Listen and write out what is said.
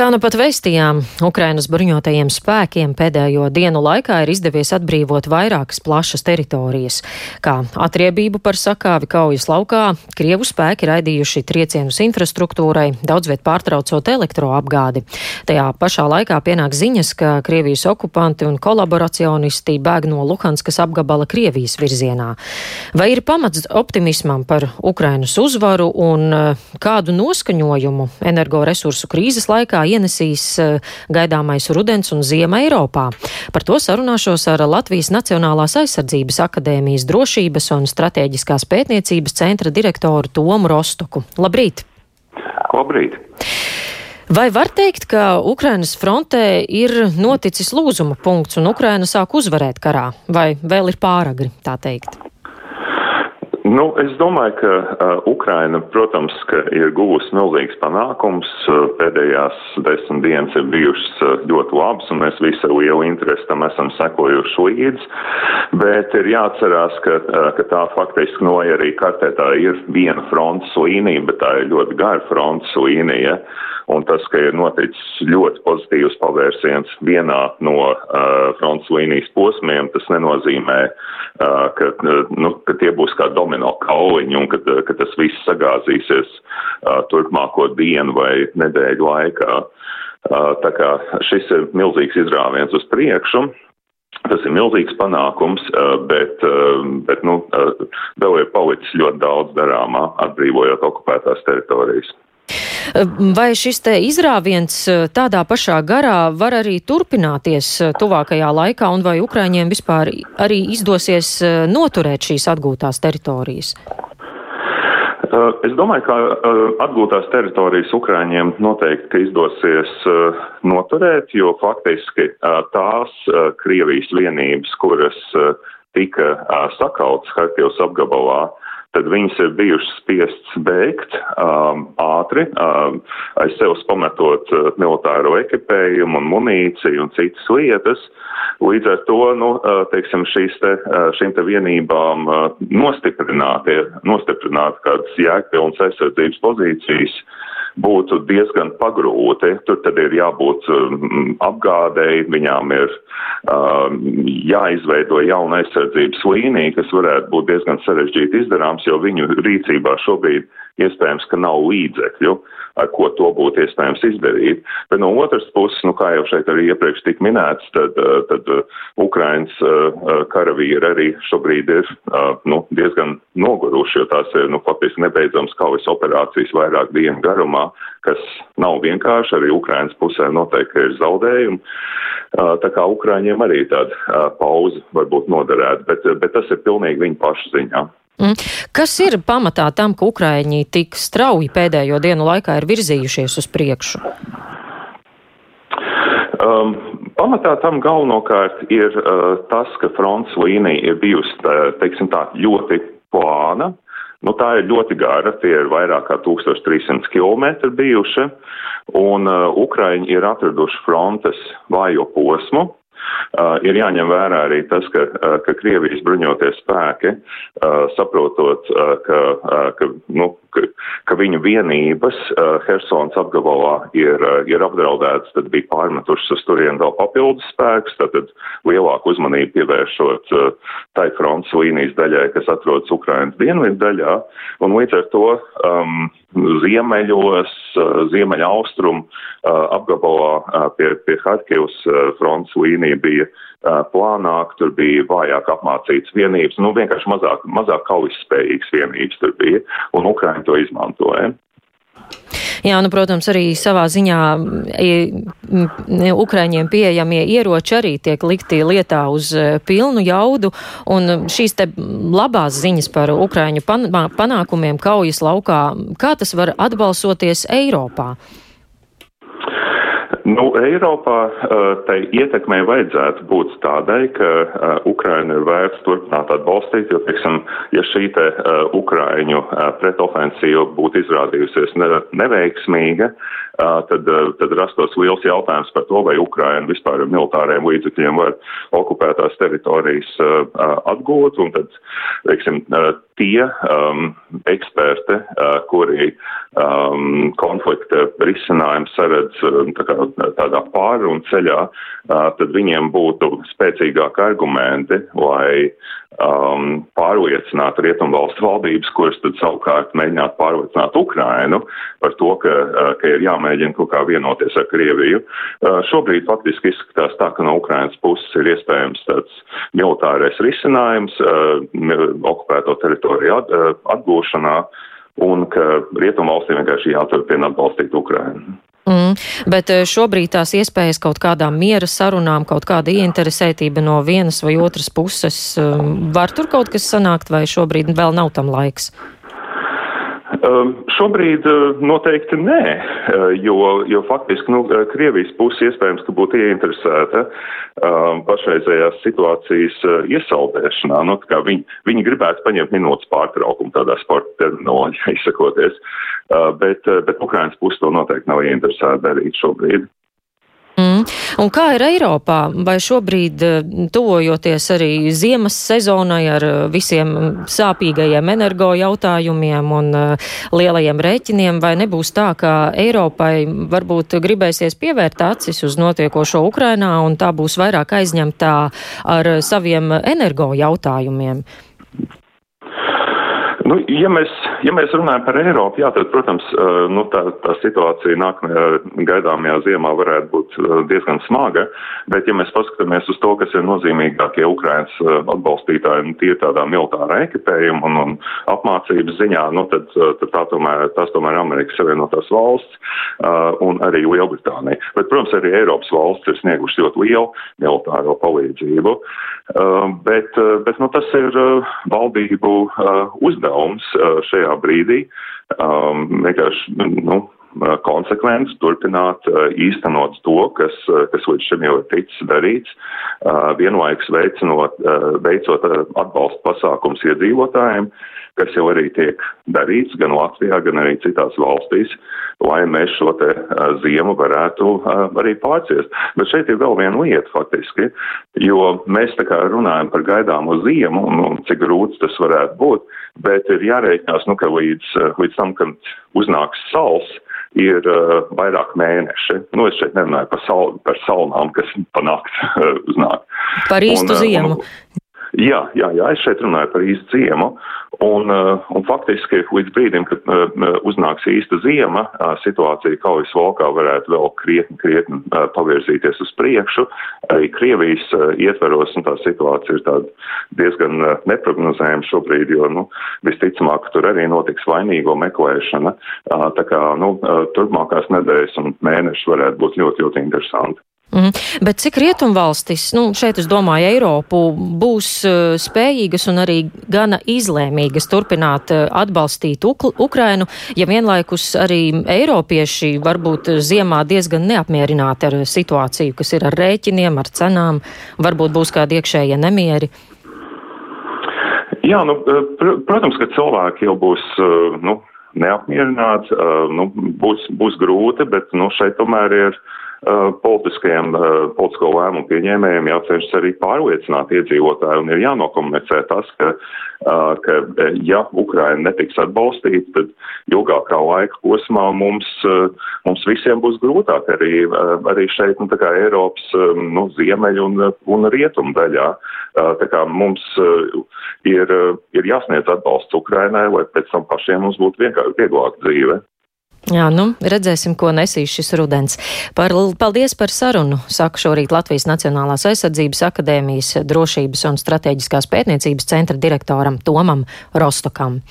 Kā nu pat vēstījām, Ukrainas bruņotajiem spēkiem pēdējo dienu laikā ir izdevies atbrīvot vairākas plašas teritorijas. Kā atriebību par sakāvi kaujas laukā, Krievu spēki raidījuši triecienus infrastruktūrai, daudz viet pārtraucot elektroapgādi. Tajā pašā laikā pienāk ziņas, ka Krievijas okupanti un kolaboracionisti bēg no Luhanskas apgabala Krievijas virzienā. Vai ir pamats optimismam par Ukrainas uzvaru un eh, kādu noskaņojumu energoresursu krīzes laikā? Ienesīs eh, gaidāmais rudens un ziema Eiropā. Par to sarunāšos ar Latvijas Nacionālās aizsardzības akadēmijas drošības un strateģiskās pētniecības centra direktoru Tomu Rostoku. Labrīt! Labrīt! Vai var teikt, ka Ukrainas frontē ir noticis lūzuma punkts un Ukraina sāk uzvarēt karā, vai vēl ir pāragri tā teikt? Nu, es domāju, ka uh, Ukraina, protams, ka ir guvusi milzīgs panākums. Uh, pēdējās desmit dienas ir bijušas uh, ļoti labas, un mēs visi ar lielu interesi tam esam sekojuši līdzi. Bet ir jāatcerās, ka, uh, ka tā faktiski no nu, arī kartē tā ir viena frontes līnija, bet tā ir ļoti gara frontes līnija. Un tas, ka ir noticis ļoti pozitīvs pavērsiens vienā no uh, frontes līnijas posmiem, tas nenozīmē, uh, ka, uh, nu, ka tie būs kā domino kauliņi un ka, uh, ka tas viss sagāzīsies uh, turpmāko dienu vai nedēļu laikā. Uh, tā kā šis ir milzīgs izrāviens uz priekšu. Tas ir milzīgs panākums, uh, bet, bet nu, vēl ir palicis ļoti daudz darāmā, atbrīvojot okupētās teritorijas. Vai šis te izrāviens eh, tādā pašā garā var arī turpināties eh, tuvākajā laikā, un vai Ukraiņiem vispār arī izdosies eh, noturēt šīs atgūtās teritorijas? Es domāju, ka atgūtās teritorijas Ukraiņiem noteikti izdosies noturēt, jo faktiski tās Krievijas vienības, kuras tika sakautas Harkivas apgabalā, tad viņas ir bijušas spiests beigt um, ātri, um, aiz sevis pametot uh, militāro ekipējumu un munīciju un citas lietas. Līdz ar to, nu, uh, teiksim, šīs te, uh, šīm te vienībām uh, nostiprināt, nostiprināt kādas jēgpilnas aizsardzības pozīcijas būtu diezgan pagrūti. Tur tad ir jābūt um, apgādēji, viņām ir um, jāizveido jauna aizsardzības līnija, kas varētu būt diezgan sarežģīti izdarāms, jo viņu rīcībā šobrīd iespējams, ka nav līdzekļu. Uh, ar ko to būtu iespējams izdarīt. Bet no otras puses, nu, kā jau šeit arī iepriekš tika minēts, tad, eh, tad eh, Ukrainas eh, karavīri arī šobrīd ir nu, diezgan noguruši, jo tās ir nu, faktiski nebeidzams kaujas operācijas vairāk dienu garumā, kas nav vienkārši. Arī Ukrainas pusē noteikti ir zaudējumi. Tā kā Ukraiņiem arī tāda pauze varbūt noderētu, bet, bet tas ir pilnīgi viņu pašu ziņā. Mm. Kas ir pamatā tam, ka Ukraiņi tik strauji pēdējo dienu laikā ir virzījušies uz priekšu? Um, pamatā tam galvenokārt ir uh, tas, ka fronts līnija ir bijusi, tā, teiksim tā, ļoti plāna. Nu, tā ir ļoti gara, tie ir vairāk kā 1300 km bijuši, un uh, Ukraiņi ir atraduši frontes vājo posmu, Uh, ir jāņem vērā arī tas, ka, uh, ka Krievijas bruņoties spēki, uh, saprotot, uh, ka, uh, ka, nu, ka, ka viņu vienības uh, Hersons apgabalā ir, uh, ir apdraudētas, tad bija pārmetušas uz turien vēl papildus spēkus, tad lielāku uzmanību pievēršot uh, tai fronts līnijas daļai, kas atrodas Ukrainas dienvidu daļā, un līdz ar to um, ziemeļos, ziemeļa austrumu apgabalā pie, pie Harkivas fronts līnija bija plānāka, tur bija vājāk apmācītas vienības, nu vienkārši mazāk, mazāk kaujas spējīgas vienības tur bija, un Ukraiņi to izmantoja. Jā, nu, protams, arī savā ziņā Ukraiņiem pieejamie ieroči arī tiek likti lietā uz pilnu jaudu, un šīs te labās ziņas par Ukraiņu panākumiem kaujas laukā, kā tas var atbalsoties Eiropā? Nu, Eiropā tai ietekmei vajadzētu būt tādai, ka Ukraina ir vērts turpināt atbalstīt, jo, teiksim, ja šī te Ukraiņu pretofensīva būtu izrādījusies neveiksmīga, tad, tad rastos liels jautājums par to, vai Ukraina vispār ar militāriem līdzekļiem var okupētās teritorijas atgūt, un tad, teiksim, tie um, eksperti, uh, kuri um, konflikta risinājumu saredz tā kā, tādā pārunu ceļā, uh, tad viņiem būtu spēcīgāki argumenti, lai um, pārliecinātu rietumvalstu valdības, kuras tad savukārt mēģinātu pārliecināt Ukrainu par to, ka, uh, ka ir jāmēģina kaut kā vienoties ar Krieviju. Uh, šobrīd faktiski izskatās tā, ka no Ukrainas puses ir iespējams tāds militārais risinājums uh, okupēto teritoriju at, uh, atgūšanā un ka rietumvalstīm vienkārši jāturpina atbalstīt Ukrainu. Mm, bet eh, šobrīd tās iespējas kaut kādām miera sarunām, kaut kāda ieinteresētība no vienas vai otras puses, um, var tur kaut kas sanākt, vai šobrīd vēl nav tam laiks? Um, šobrīd uh, noteikti nē, uh, jo, jo faktiski nu, uh, Krievijas puse iespējams, ka būtu ieinteresēta um, pašreizējās situācijas iesaldēšanā. Nu, viņi, viņi gribētu paņemt minūtes pārtraukumu tādā sporta terminoloģijā izsakoties, uh, bet, bet Ukrainas puse to noteikti nav ieinteresēta darīt šobrīd. Mm. Un kā ir Eiropā? Vai šobrīd, eh, tuvojoties arī ziemas sezonai ar eh, visiem sāpīgajiem energo jautājumiem un uh, lielajiem rēķiniem, vai nebūs tā, ka Eiropai varbūt gribēsies pievērt acis uz notiekošo Ukrainā un tā būs vairāk aizņemtā ar saviem energo jautājumiem? Nu, ja, mēs, ja mēs runājam par Eiropu, jā, tad, protams, nu, tā, tā situācija nākamajā gaidāmajā ziemā varētu būt diezgan smaga, bet ja mēs paskatāmies uz to, kas ir nozīmīgākie Ukrainas atbalstītāji, nu, tie tādā militārā ekipējuma un, un apmācības ziņā, nu, tad, tad tā tomēr, tās tomēr Amerikas Savienotās valsts un arī Lielbritānija. Bet, protams, arī Eiropas valsts ir snieguši ļoti lielu militāro palīdzību, bet, bet nu, tas ir valdību uzdevums uh, šajā brīdī. Um, vienkārši nu, uh, konsekvenci turpināt uh, īstenot to, kas, kas līdz šim jau ir ticis darīts, vienlaikus veicinot, veicot atbalsta pasākums iedzīvotājiem, kas jau arī tiek darīts gan Latvijā, gan arī citās valstīs, lai mēs šo te ziemu varētu arī pārciest. Bet šeit ir vēl viena lieta faktiski, jo mēs tā kā runājam par gaidāmo ziemu un, un cik grūts tas varētu būt, bet ir jārēķinās, nu, ka līdz, līdz tam, kad uznāks sals, ir uh, vairāk mēneši. Nu, es šeit nerunāju par, sal, par salnām, kas panākt uh, uznāk. Par īstu un, ziemu. Un, Jā, jā, jā, es šeit runāju par īstu ziemu, un, uh, un faktiski līdz brīdim, kad uh, uznāks īsta ziema, situācija kaujas valkā varētu vēl krietni, krietni pavirzīties uz priekšu. Arī Krievijas ietveros, un tā situācija ir tāda diezgan neprognozējama šobrīd, jo, nu, visticamāk, tur arī notiks vainīgo meklēšana. Tā kā, nu, turpmākās nedēļas un mēnešus varētu būt ļoti, ļoti interesanti. Mm. Bet cik rietumvalstis, nu, šeit es domāju, Eiropu būs uh, spējīgas un arī gana izlēmīgas turpināt uh, atbalstīt Uk Ukrainu, ja vienlaikus arī eiropieši varbūt ziemā diezgan neapmierināti ar situāciju, kas ir ar rēķiniem, ar cenām, varbūt būs kādi iekšējie nemieri? Jā, nu, pr protams, ka cilvēki jau būs, uh, nu, neapmierināti, nu, būs, būs grūti, bet, nu, šeit tomēr ir politiskajiem, uh, politisko lēmumu pieņēmējiem jācenšas arī pārliecināt iedzīvotāju un ir jānokomunicē tas, ka, uh, ka ja Ukraina netiks atbalstīta, tad ilgākā laika posmā mums, mums visiem būs grūtāk arī, arī šeit, nu, tā kā Eiropas, nu, ziemeļu un, un rietumu daļā. Tā kā mums ir, ir jāsniedz atbalsts Ukrainai, lai pēc tam pašiem mums būtu vieglāk dzīve. Jā, nu, redzēsim, ko nesīs šis rudens. Par, paldies par sarunu, saka šorīt Latvijas Nacionālās aizsardzības akadēmijas drošības un strateģiskās pētniecības centra direktoram Tomam Rostokam.